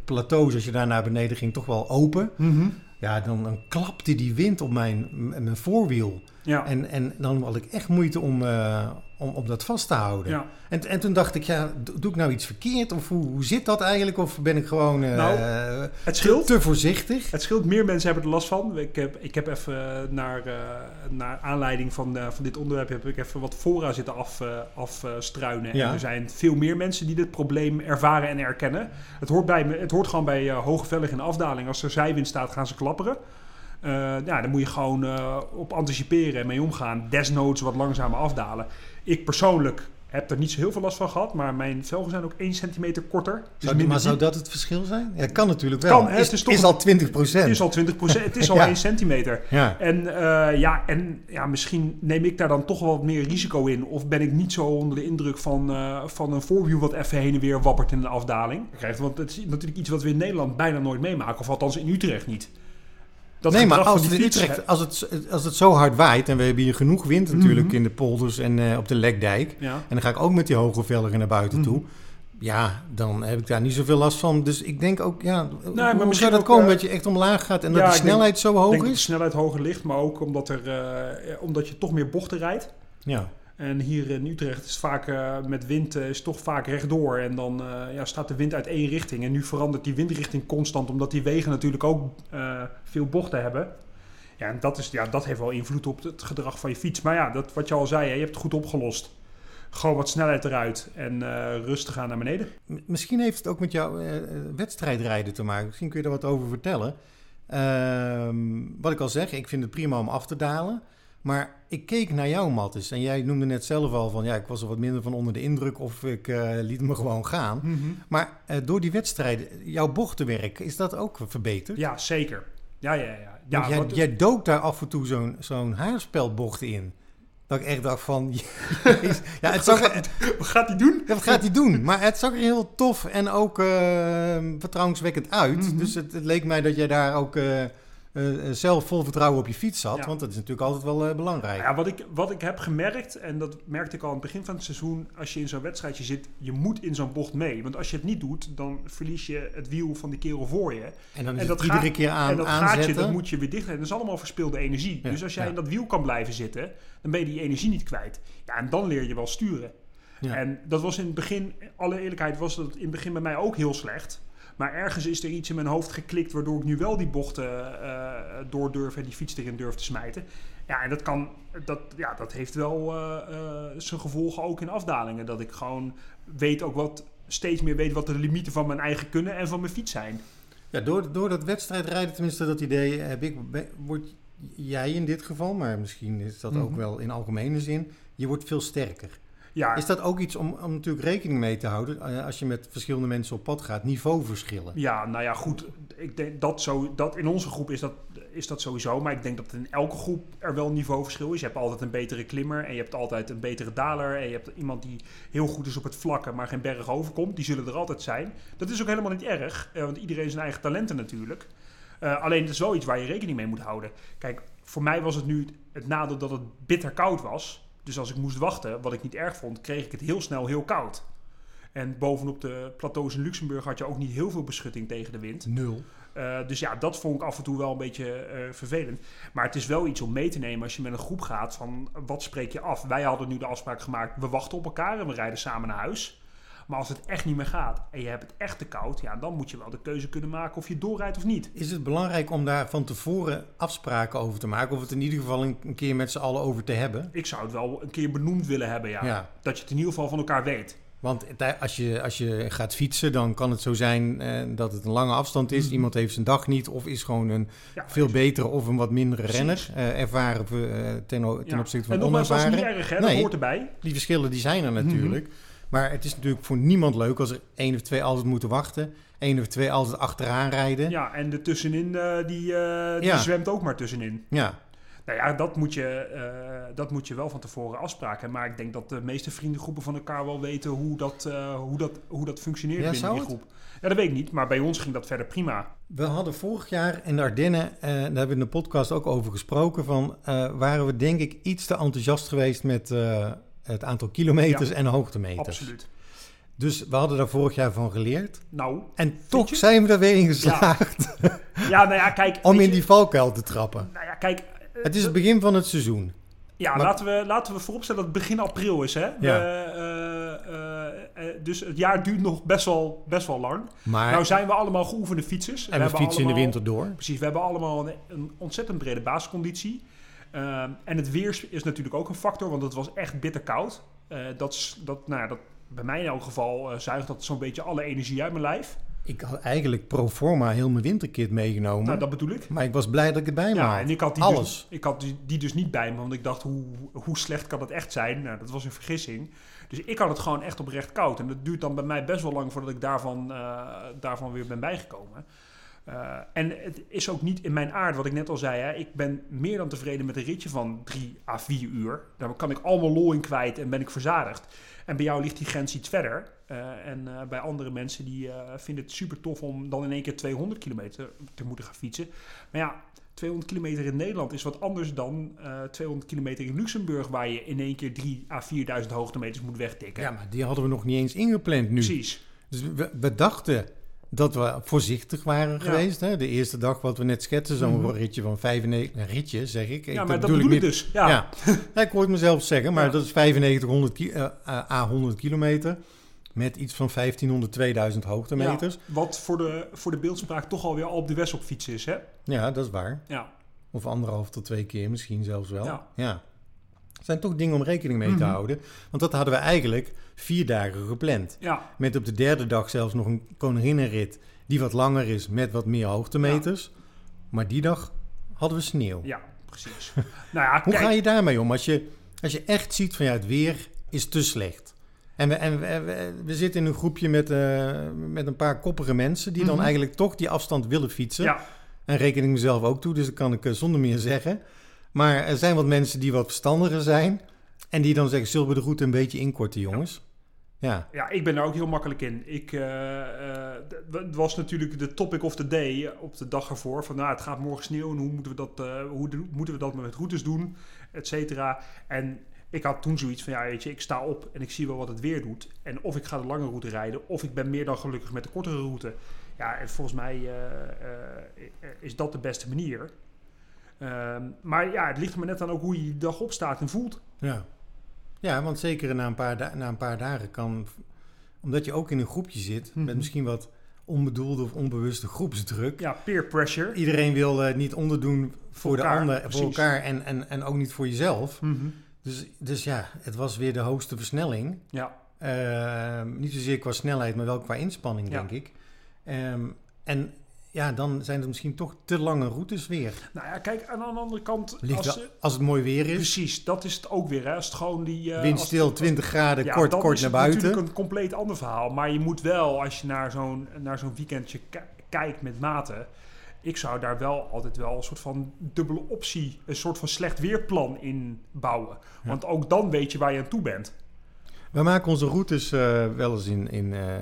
plateaus, als je daar naar beneden ging, toch wel open. Mhm. Ja, dan, dan klapte die wind op mijn, mijn voorwiel. Ja. En, en dan had ik echt moeite om, eh, om, om dat vast te houden. ja. En, en toen dacht ik, ja, do- doe ik nou iets verkeerd? Of hoe, hoe zit dat eigenlijk? Of ben ik gewoon eh, Nou, Het scheelt. te voorzichtig? Het scheelt. Meer mensen hebben er last van. Ik heb, ik heb even naar, eh, naar aanleiding van, van dit onderwerp heb ik even wat fora zitten af, afstruinen. Ja. En er zijn veel meer mensen die dit probleem ervaren en erkennen. Het hoort, bij, het hoort gewoon bij eh, hoge vellig in de afdaling. Als er zijwind staat, gaan ze klapperen. Eh, ja, dan moet je gewoon eh, op anticiperen en mee omgaan. Desnoods wat langzamer afdalen. Ik persoonlijk heb er niet zo heel veel last van gehad. Maar mijn velgen zijn ook 1 centimeter korter. Dus Zou, maar zou dat het verschil zijn? Ja, kan natuurlijk wel. Kan, hè, is, het is toch is een- al 20 procent. Het is al 20 Het is al Ja. 1 centimeter. Ja. En, eh, ja, en ja, misschien neem ik daar dan toch wel wat meer risico in. Of ben ik niet zo onder de indruk van, van een voorwiel wat even heen en weer wappert in een afdaling. Krijgt, want het is natuurlijk iets wat we in Nederland bijna nooit meemaken. Of althans in Utrecht niet. Dat nee, maar als het, in Utrecht, als, het, als het zo hard waait, en we hebben hier genoeg wind natuurlijk Mhm. in de polders en eh, op de Lekdijk. Ja. En dan ga ik ook met die hoge velgen naar buiten Mhm. toe. Ja, dan heb ik daar niet zoveel last van. Dus ik denk ook, ja, hoe- maar hoe misschien zou dat komen eh, dat je echt omlaag gaat en ja, dat de denk- snelheid zo hoog dat de is? snelheid hoger ligt, maar ook omdat, er, eh, omdat je toch meer bochten rijdt. Ja. En hier in Utrecht is vaak eh, met wind eh, is toch vaak rechtdoor. En dan eh, ja, staat de wind uit één richting. En nu verandert die windrichting constant, omdat die wegen natuurlijk ook veel bochten hebben. Ja, en dat, is, ja, dat heeft wel invloed op het gedrag van je fiets. Maar ja, dat, wat je al zei, hè, je hebt het goed opgelost. Gewoon wat snelheid eruit en rustig aan naar beneden. Misschien heeft het ook met jouw wedstrijdrijden te maken. Misschien kun je daar wat over vertellen. Ehm, wat ik al zeg, ik vind het prima om af te dalen. Maar ik keek naar jou, Mattis. En jij noemde net zelf al van... ja, ik was er wat minder van onder de indruk... of ik eh, liet me gewoon gaan. Maar eh, door die wedstrijden, jouw bochtenwerk... is dat ook verbeterd? Ja, zeker. Ja, ja, ja. ja jij, wat- jij dook daar af en toe zo'n zo'n haarspeldbocht in. Dat ik echt dacht van... jezus. ja, het zag, wat gaat hij doen? ja, wat gaat hij doen? Maar het zag er heel tof en ook eh, vertrouwenswekkend uit. Mhm. Dus het, het leek mij dat jij daar ook eh, eh, zelf vol vertrouwen op je fiets zat. Ja. Want dat is natuurlijk altijd wel eh, belangrijk. Ja, wat ik, wat ik heb gemerkt, en dat merkte ik al aan het begin van het seizoen, als je in zo'n wedstrijdje zit, je moet in zo'n bocht mee. Want als je het niet doet, dan verlies je het wiel van die kerel voor je. en dan is en dat iedere gaat- keer aan, en dat aanzetten. gaatje, dat moet je weer dicht. En dat is allemaal verspilde energie. Ja, dus als jij in dat wiel kan blijven zitten, dan ben je die energie niet kwijt. Ja, en dan leer je wel sturen. Ja. En dat was in het begin, alle eerlijkheid, was dat in het begin bij mij ook heel slecht. Maar ergens is er iets in mijn hoofd geklikt waardoor ik nu wel die bochten eh door durf en die fiets erin durf te smijten. Ja, en dat kan, dat, ja, dat heeft wel eh, zijn gevolgen ook in afdalingen. Dat ik gewoon weet ook wat, steeds meer weet wat de limieten van mijn eigen kunnen en van mijn fiets zijn. Ja, door, door dat wedstrijdrijden, tenminste dat idee heb ik, word jij in dit geval, maar misschien is dat ook Mhm. wel in algemene zin, je wordt veel sterker. Ja, Is dat ook iets om, om natuurlijk rekening mee te houden eh, als je met verschillende mensen op pad gaat, niveauverschillen? Ja, nou ja, goed. Ik denk dat zo, dat in onze groep is dat, is dat sowieso. Maar ik denk dat in elke groep er wel een niveauverschil is. Je hebt altijd een betere klimmer en je hebt altijd een betere daler. En je hebt iemand die heel goed is op het vlakken, maar geen berg overkomt. Die zullen er altijd zijn. Dat is ook helemaal niet erg, eh, want iedereen zijn eigen talenten natuurlijk. Eh, alleen het is wel iets waar je rekening mee moet houden. Kijk, voor mij was het nu het nadeel dat het bitter koud was. Dus als ik moest wachten, wat ik niet erg vond, kreeg ik het heel snel heel koud. En bovenop de plateaus in Luxemburg had je ook niet heel veel beschutting tegen de wind. Nul. Uh, dus ja, dat vond ik af en toe wel een beetje uh, vervelend. Maar het is wel iets om mee te nemen als je met een groep gaat van wat spreek je af. Wij hadden nu de afspraak gemaakt, we wachten op elkaar en we rijden samen naar huis. Maar als het echt niet meer gaat en je hebt het echt te koud, ja, dan moet je wel de keuze kunnen maken of je doorrijdt of niet. Is het belangrijk om daar van tevoren afspraken over te maken? Of het in ieder geval een, keer met z'n allen over te hebben? Ik zou het wel een keer benoemd willen hebben, ja. Ja. Dat je het in ieder geval van elkaar weet. Want als je, als je gaat fietsen, dan kan het zo zijn eh, dat het een lange afstand is. Mhm. Iemand heeft zijn dag niet of is gewoon een Ja, veel betere of een wat mindere Precies. renner. eh, ervaren eh, ten, ten Ja. opzichte En van nogmaals, dat is niet onervaren. erg, hè? Nee. Dat hoort erbij. Die verschillen die zijn er Mhm. natuurlijk. Maar het is natuurlijk voor niemand leuk als er één of twee altijd moeten wachten. één of twee altijd achteraan rijden. Ja. Ja, en de tussenin, eh, die, eh, die Ja. zwemt ook maar tussenin. Nou ja, dat moet, je, eh, dat moet je wel van tevoren afspraken. Maar ik denk dat de meeste vriendengroepen van elkaar wel weten hoe dat, hoe dat, hoe dat functioneert Ja, binnen die het? groep. Ja, dat weet ik niet, maar bij ons ging dat verder prima. We hadden vorig jaar in de Ardennen, daar hebben we in de podcast ook over gesproken, van waren we denk ik iets te enthousiast geweest met het aantal kilometers en hoogtemeters. Absoluut. Dus we hadden daar vorig jaar van geleerd. Nou, En toch zijn we er weer in geslaagd ja, nou ja, kijk. om in je, die valkuil te trappen. Nou ja, kijk. eh, Het is het begin van het seizoen. Ja, Maar- laten, we, laten we vooropstellen dat het begin april is, hè? Ja. Eh, eh, dus het jaar duurt nog best wel, best wel lang. Maar, Nou zijn we allemaal geoefende fietsers. en we fietsen in de winter door. Precies, we hebben allemaal een, een ontzettend brede basisconditie. Ehm, en het weer is natuurlijk ook een factor, want het was echt bitter koud. Eh, dat, dat, nou ja, dat, bij mij in elk geval eh, zuigt dat zo'n beetje alle energie uit mijn lijf. Ik had eigenlijk pro forma heel mijn winterkit meegenomen. Nou, dat bedoel ik. Maar ik was blij dat ik het bij me Ja, had. en ik had, die Alles. Dus, ik had die, die dus niet bij me, want ik dacht, hoe, hoe slecht kan dat echt zijn? Nou, dat was een vergissing. Dus ik had het gewoon echt oprecht koud. En dat duurt dan bij mij best wel lang voordat ik daarvan, eh, daarvan weer ben bijgekomen. Eh, en het is ook niet in mijn aard, wat ik net al zei. Hè, ik ben meer dan tevreden met een ritje van 3 à 4 uur. Daar kan ik allemaal lol in kwijt en ben ik verzadigd. En bij jou ligt die grens iets verder. Eh, en eh, bij andere mensen die vinden het super tof om dan in één keer 200 kilometer te moeten gaan fietsen. Maar ja, 200 kilometer in Nederland is wat anders dan eh 200 kilometer in Luxemburg, waar je in één keer 3 à 4000 hoogtemeters moet wegtikken. Ja, maar die hadden we nog niet eens ingepland nu. Precies. Dus we, we dachten dat we voorzichtig waren Ja. geweest. Hè? De eerste dag wat we net schetsen, zo'n Mhm. ritje van 95... Een ritje, zeg ik. Ja, maar dat bedoel ik niet- dus. Ja. Ja. Ja, ik hoor het mezelf zeggen, maar Ja. dat is 9500 ki- eh, à 100 kilometer. Met iets van 1500, 2000 hoogtemeters. Ja, wat voor de, voor de beeldspraak toch alweer al op de West op fietsen is, hè? Ja, dat is waar. Ja. Of anderhalf tot twee keer misschien zelfs wel. Ja. Zijn toch dingen om rekening mee te Mhm. houden. Want dat hadden we eigenlijk vier dagen gepland. Ja. Met op de derde dag zelfs nog een koninginnenrit die wat langer is met wat meer hoogtemeters. Maar die dag hadden we sneeuw. Ja, precies. nou ja, Hoe ga je daarmee om? Als je, als je echt ziet van ja, het weer is te slecht. En we, en we, we, we zitten in een groepje met, eh, met een paar koppige mensen die dan Mhm. eigenlijk toch die afstand willen fietsen. Ja, En reken ik mezelf ook toe, dus dat kan ik eh, zonder meer zeggen. Maar er zijn wat mensen die wat verstandiger zijn. En die dan zeggen, zullen we de route een beetje inkorten, jongens? Ja, ja, ik ben daar ook heel makkelijk in. Ik, eh, eh, het was natuurlijk de topic of the day op de dag ervoor. Van nou, het gaat morgen sneeuwen. Hoe moeten we dat, eh, hoe moeten we dat met routes doen? Et cetera. En ik had toen zoiets van, ja, weet je, ik sta op en ik zie wel wat het weer doet. En of ik ga de lange route rijden, of ik ben meer dan gelukkig met de kortere route. Ja, en volgens mij is dat de beste manier. Ehm, maar ja, het ligt er maar net aan ook hoe je die dag opstaat en voelt. ja. Ja, want zeker na een paar, na een paar dagen kan... Omdat je ook in een groepje zit, Mhm. met misschien wat onbedoelde of onbewuste groepsdruk. Ja, peer pressure. Iedereen wil eh, niet onderdoen voor, de ander, voor elkaar en, en, en ook niet voor jezelf. Mhm. Dus, dus ja, het was weer de hoogste versnelling. Ja, Ehm, niet zozeer qua snelheid, maar wel qua inspanning, Ja. denk ik. Ehm, en ja, dan zijn het misschien toch te lange routes weer. nou ja, kijk, aan de andere kant... Ligt als, wel- als het mooi weer is, Precies, dat is het ook weer. Hè. Als het gewoon die... als- windstil, als- 20 graden, Ja, kort, kort is naar buiten. natuurlijk een compleet ander verhaal. Maar je moet wel, als je naar zo'n, naar zo'n weekendje ki- kijkt met maten... Ik zou daar wel altijd wel een soort van dubbele optie, een soort van slecht weerplan in bouwen. Want ook dan weet je waar je aan toe bent. We maken onze routes eh, wel eens in, in eh, eh,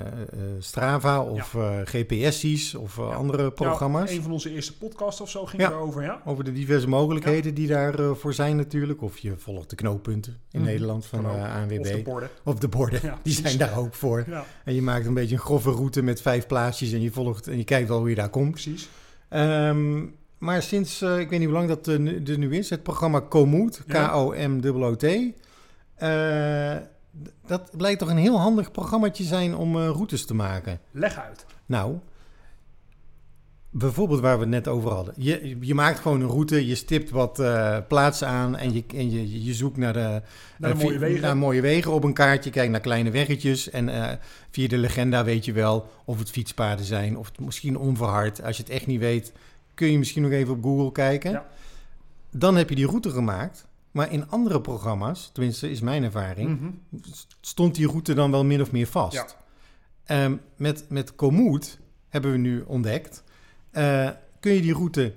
Strava of eh, GPS's of Ja. andere programma's. Ja, een van onze eerste podcasts of zo ging Ja. erover, ja? Over de diverse mogelijkheden die daarvoor voor zijn natuurlijk. Of je volgt de knooppunten in Mhm. Nederland van ANWB. Of de borden. Of de borden, Ja, die zijn daar ook voor. Ja, En je maakt een beetje een grove route met vijf plaatsjes en je volgt en je kijkt wel hoe je daar komt. precies. Ehm, maar sinds, ik weet niet hoe lang dat nu- er nu is, het programma Komoot, Ja. K-O-M-O-T. Dat blijkt toch een heel handig programmaatje zijn om eh, routes te maken. Leg uit. Nou, bijvoorbeeld waar we het net over hadden. Je, je maakt gewoon een route, je stipt wat eh, plaatsen aan en, je, en je, je zoekt naar de, Naar de eh, mooie wegen. naar mooie wegen op een kaartje, kijk naar kleine weggetjes. En via de legenda weet je wel of het fietspaden zijn of het misschien onverhard. Als je het echt niet weet, kun je misschien nog even op Google kijken. Ja. Dan heb je die route gemaakt. Maar in andere programma's, tenminste is mijn ervaring, Mhm. stond die route dan wel min of meer vast. Ja. Ehm, met, met Komoot hebben we nu ontdekt, eh, kun je die route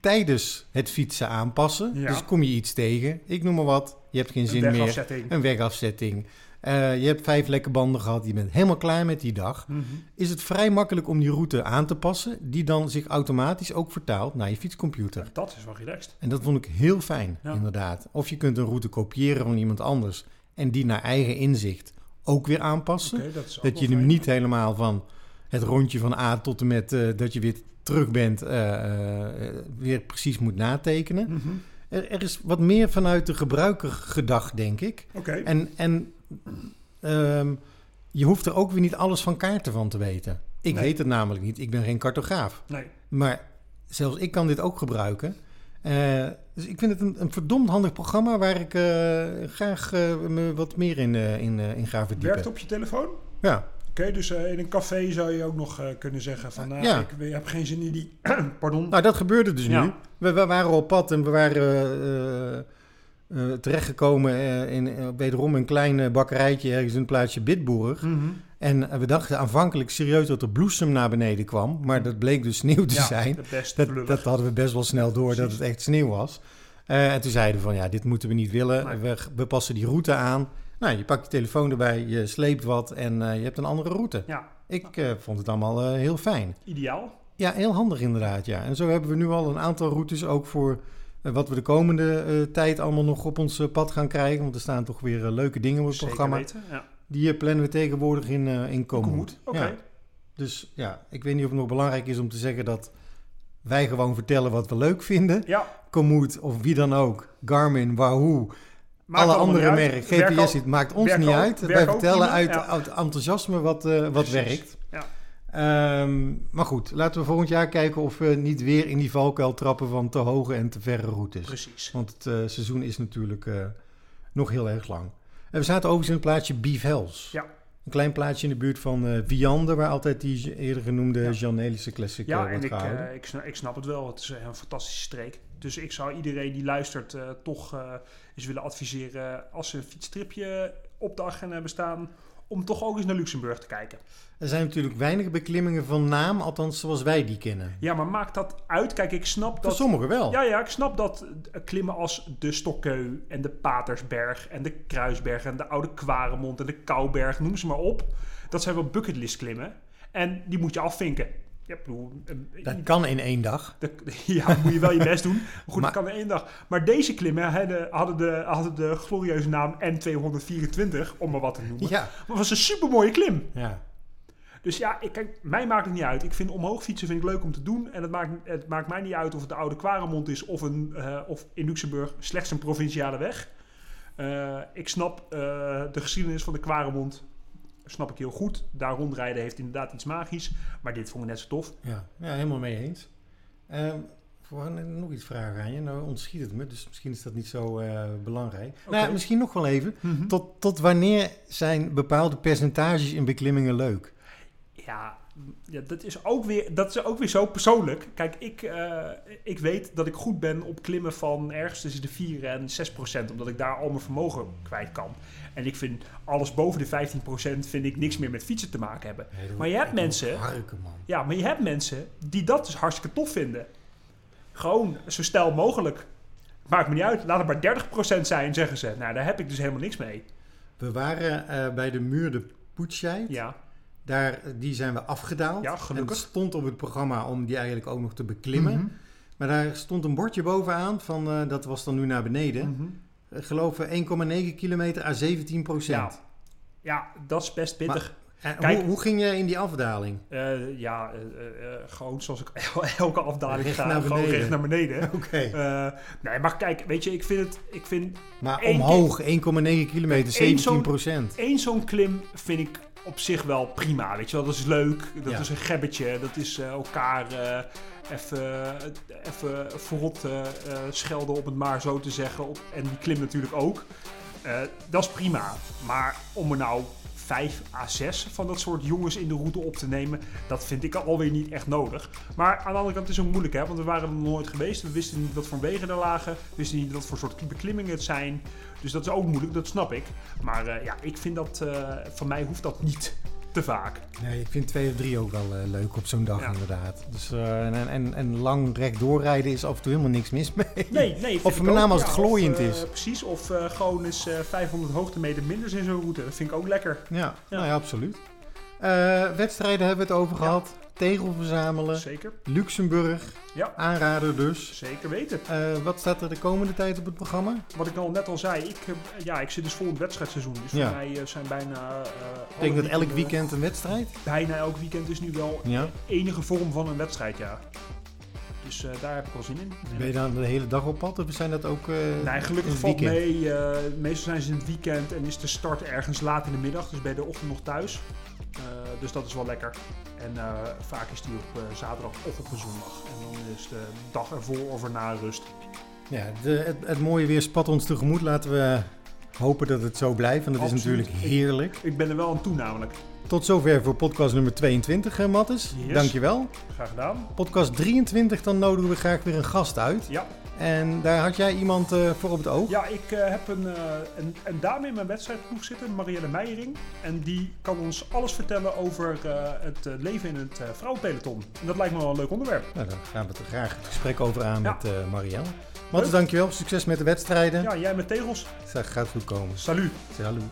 tijdens het fietsen aanpassen. Ja. Dus kom je iets tegen, ik noem maar wat, je hebt geen Een zin meer, wegafzetting. een wegafzetting. Eh, je hebt vijf lekke banden gehad, je bent helemaal klaar met die dag. Mhm. Is het vrij makkelijk om die route aan te passen, die dan zich automatisch ook vertaalt naar je fietscomputer. Dat is wel relaxed. En dat vond ik heel fijn, Ja. inderdaad. Of je kunt een route kopiëren van iemand anders en die naar eigen inzicht ook weer aanpassen. Dat je hem fijn. niet helemaal van het rondje van A tot en met eh, dat je weer terug bent, eh, weer precies moet natekenen. Mhm. Er, er is wat meer vanuit de gebruiker gedacht, denk ik. Oké. En, en ehm, je hoeft er ook weer niet alles van kaarten van te weten. Ik Nee. weet het namelijk niet. Ik ben geen cartograaf. Nee. Maar zelfs ik kan dit ook gebruiken. Eh, dus ik vind het een, een verdomd handig programma waar ik eh, graag eh, me wat meer in, in, in ga verdiepen. Werkt op je telefoon? Ja, Oké, dus in een café zou je ook nog kunnen zeggen van... nou, Ja. ik, ik heb geen zin in die... Pardon. nou dat gebeurde dus Ja. nu. We, we waren op pad en we waren eh, terechtgekomen eh, in eh, wederom een klein bakkerijtje ergens in het plaatsje Bitburg. Mhm. En we dachten aanvankelijk serieus dat er bloesem naar beneden kwam. Maar dat bleek dus sneeuw te Ja, zijn. Dat, dat hadden we best wel snel door dat het echt sneeuw was. En toen zeiden we van ja, dit moeten we niet willen. Nee. We, we passen die route aan. Nou, je pakt je telefoon erbij, je sleept wat en je hebt een andere route. Ja, Ik vond het allemaal heel fijn. ideaal. Ja, heel handig inderdaad, ja. En zo hebben we nu al een aantal routes ook voor wat we de komende eh, tijd allemaal nog op ons eh, pad gaan krijgen. Want er staan toch weer eh, leuke dingen op het Zeker programma. weten. Ja. Die eh, plannen we tegenwoordig in, eh in Oké. Ja. Dus ja, ik weet niet of het nog belangrijk is om te zeggen dat wij gewoon vertellen wat we leuk vinden. Ja, Komoot of wie dan ook, Garmin, Wahoo, maakt alle andere merken, GPS, het maakt ons niet uit. Wij vertellen uit, ja. uit enthousiasme wat, eh, wat werkt. Ja. Ehm, maar goed, laten we volgend jaar kijken of we niet weer in die valkuil trappen van te hoge en te verre routes. Precies. Want het eh, seizoen is natuurlijk eh, nog heel erg lang. En we zaten overigens in het plaatsje Beef Hells. Ja. Een klein plaatsje in de buurt van Viande, waar altijd die eerder genoemde Ja. Jan Nelissen Classic Ja, wordt en ik, gehouden. eh, ik, snap, ik snap het wel. Het is een fantastische streek. Dus ik zou iedereen die luistert toch eens willen adviseren... als ze een fietstripje op de agenda hebben staan... om toch ook eens naar Luxemburg te kijken. Er zijn natuurlijk weinig beklimmingen van naam, althans zoals wij die kennen. Ja, maar maakt dat uit? Kijk, ik snap Voor dat... sommigen wel. Ja, ja, ik snap dat klimmen als de Stokkeu en de Patersberg en de Kruisberg en de Oude Kwaremond en de Kouberg, noem ze maar op. Dat zijn wel bucketlist klimmen. En die moet je afvinken. Ja, bedoel, Dat kan in één dag. ja, moet je wel je best doen. Maar goed, Maar- dat kan in één dag. Maar deze klimmen hadden, hadden, de, hadden de glorieuze naam N224, om maar wat te noemen. Ja. Maar het was een supermooie klim. ja. Dus ja, ik, kijk, mij maakt het niet uit. Ik vind omhoog fietsen vind ik leuk om te doen. En het maakt, het maakt mij niet uit of het de Oude Kwaremond is of, een, eh, of in Luxemburg slechts een provinciale weg. Eh, ik snap eh, de geschiedenis van de Kwaremond snap ik heel goed. Daar rondrijden heeft inderdaad iets magisch. Maar dit vond ik net zo tof. Ja, ja helemaal mee eens. Ehm voor nog iets vragen aan je. Nou ontschiet het me, dus misschien is dat niet zo uh, belangrijk. Nou, misschien nog wel even. Mhm. Tot, tot wanneer zijn bepaalde percentages in beklimmingen leuk? Ja, ja, dat, is ook weer, dat is ook weer zo persoonlijk. Kijk, ik, eh, ik weet dat ik goed ben op klimmen van ergens tussen de 4 en 6 procent. Omdat ik daar al mijn vermogen kwijt kan. En ik vind alles boven de 15 procent vind ik niks meer met fietsen te maken hebben. Nee, Maar je hebt mensen- Harken, man. Ja, maar je hebt mensen die dat dus hartstikke tof vinden. Gewoon zo stijl mogelijk. Maakt me niet uit. Laat het maar 30 procent zijn, zeggen ze. Nou, daar heb ik dus helemaal niks mee. We waren eh, bij de muur de Poetscheid. Ja, Daar, die zijn we afgedaald. Ja, gelukkig. En het stond op het programma om die eigenlijk ook nog te beklimmen. Mhm. Maar daar stond een bordje bovenaan van, eh, dat was dan nu naar beneden. Mhm. Eh, geloof ik 1,9 kilometer à 17 procent. Ja. ja, dat is best pittig. Kijk- hoe, hoe ging je in die afdaling? Eh, ja, eh, eh, eh, gewoon zoals ik el- elke afdaling Recht ga, gewoon recht naar beneden. Oké. Eh, nee, maar kijk, weet je, ik vind het, ik vind maar omhoog 1,9 kilometer, Eén 17 zo'n- procent. één zo'n klim vind ik op zich wel prima, weet je wel. Dat is leuk, dat Ja. is een gebbetje, dat is eh, elkaar eh, even, even verrot eh, eh, schelden op het maar zo te zeggen. Op, en die klim natuurlijk ook. Eh, dat is prima, maar om er nou 5 à 6 van dat soort jongens in de route op te nemen, dat vind ik alweer niet echt nodig. Maar aan de andere kant is het moeilijk, hè, want we waren er nog nooit geweest. We wisten niet wat voor wegen er lagen, we wisten niet wat voor soort beklimmingen het zijn. Dus dat is ook moeilijk, dat snap ik. Maar eh, ja, ik vind dat, eh, van mij hoeft dat niet te vaak. Nee, ik vind twee of drie ook wel eh, leuk op zo'n dag Ja. inderdaad. Dus, eh, en, en, en lang rechtdoor rijden is af en toe helemaal niks mis mee. Nee, nee. Of met name als ja, het glooiend of, eh, is. Precies, of eh, gewoon eens eh 500 hoogtemeter minder in zo'n route. Dat vind ik ook lekker. Ja, Ja. Nou ja absoluut. Eh, wedstrijden hebben we het over Ja. gehad. Tegel verzamelen. Zeker, Luxemburg. Ja. Aanrader dus. zeker weten. Eh, wat staat er de komende tijd op het programma? Wat ik al net al zei, ik, heb- ja, ik zit dus vol in het wedstrijdseizoen. Dus Ja. voor mij eh, zijn bijna... eh, Ik denk dat elk weekend een wedstrijd. Bijna elk weekend is nu wel Ja. enige vorm van een wedstrijd, ja. Dus eh, daar heb ik wel zin in. Ben je dan de hele dag op pad of zijn dat ook eh Nee, gelukkig valt mee. eh, meestal zijn ze in het weekend en is de start ergens laat in de middag. Dus ben je de ochtend nog thuis. Eh, dus dat is wel lekker. En eh, vaak is die op eh, zaterdag of op een zondag. En dan is de dag ervoor of erna rust. Ja, de, het, het mooie weer spat ons tegemoet. Laten we hopen dat het zo blijft. Want het is natuurlijk heerlijk. Ik ben er wel aan toe namelijk. Tot zover voor podcast nummer 22, eh, Mattis. Yes. Dankjewel. Graag gedaan. Podcast 23, dan nodigen we graag weer een gast uit. Ja, En daar had jij iemand eh, voor op het oog? ja ik eh, heb een, eh, een, een dame in mijn wedstrijdploeg zitten, Marielle Meijering. En die kan ons alles vertellen over het leven in het vrouwenpeloton. En dat lijkt me wel een leuk onderwerp. Nou, dan gaan we het er graag het gesprek over aan Ja. met Marielle. Mattis, dankjewel. Succes met de wedstrijden. Ja, jij met tegels. Het gaat goed komen. Salut. Salut.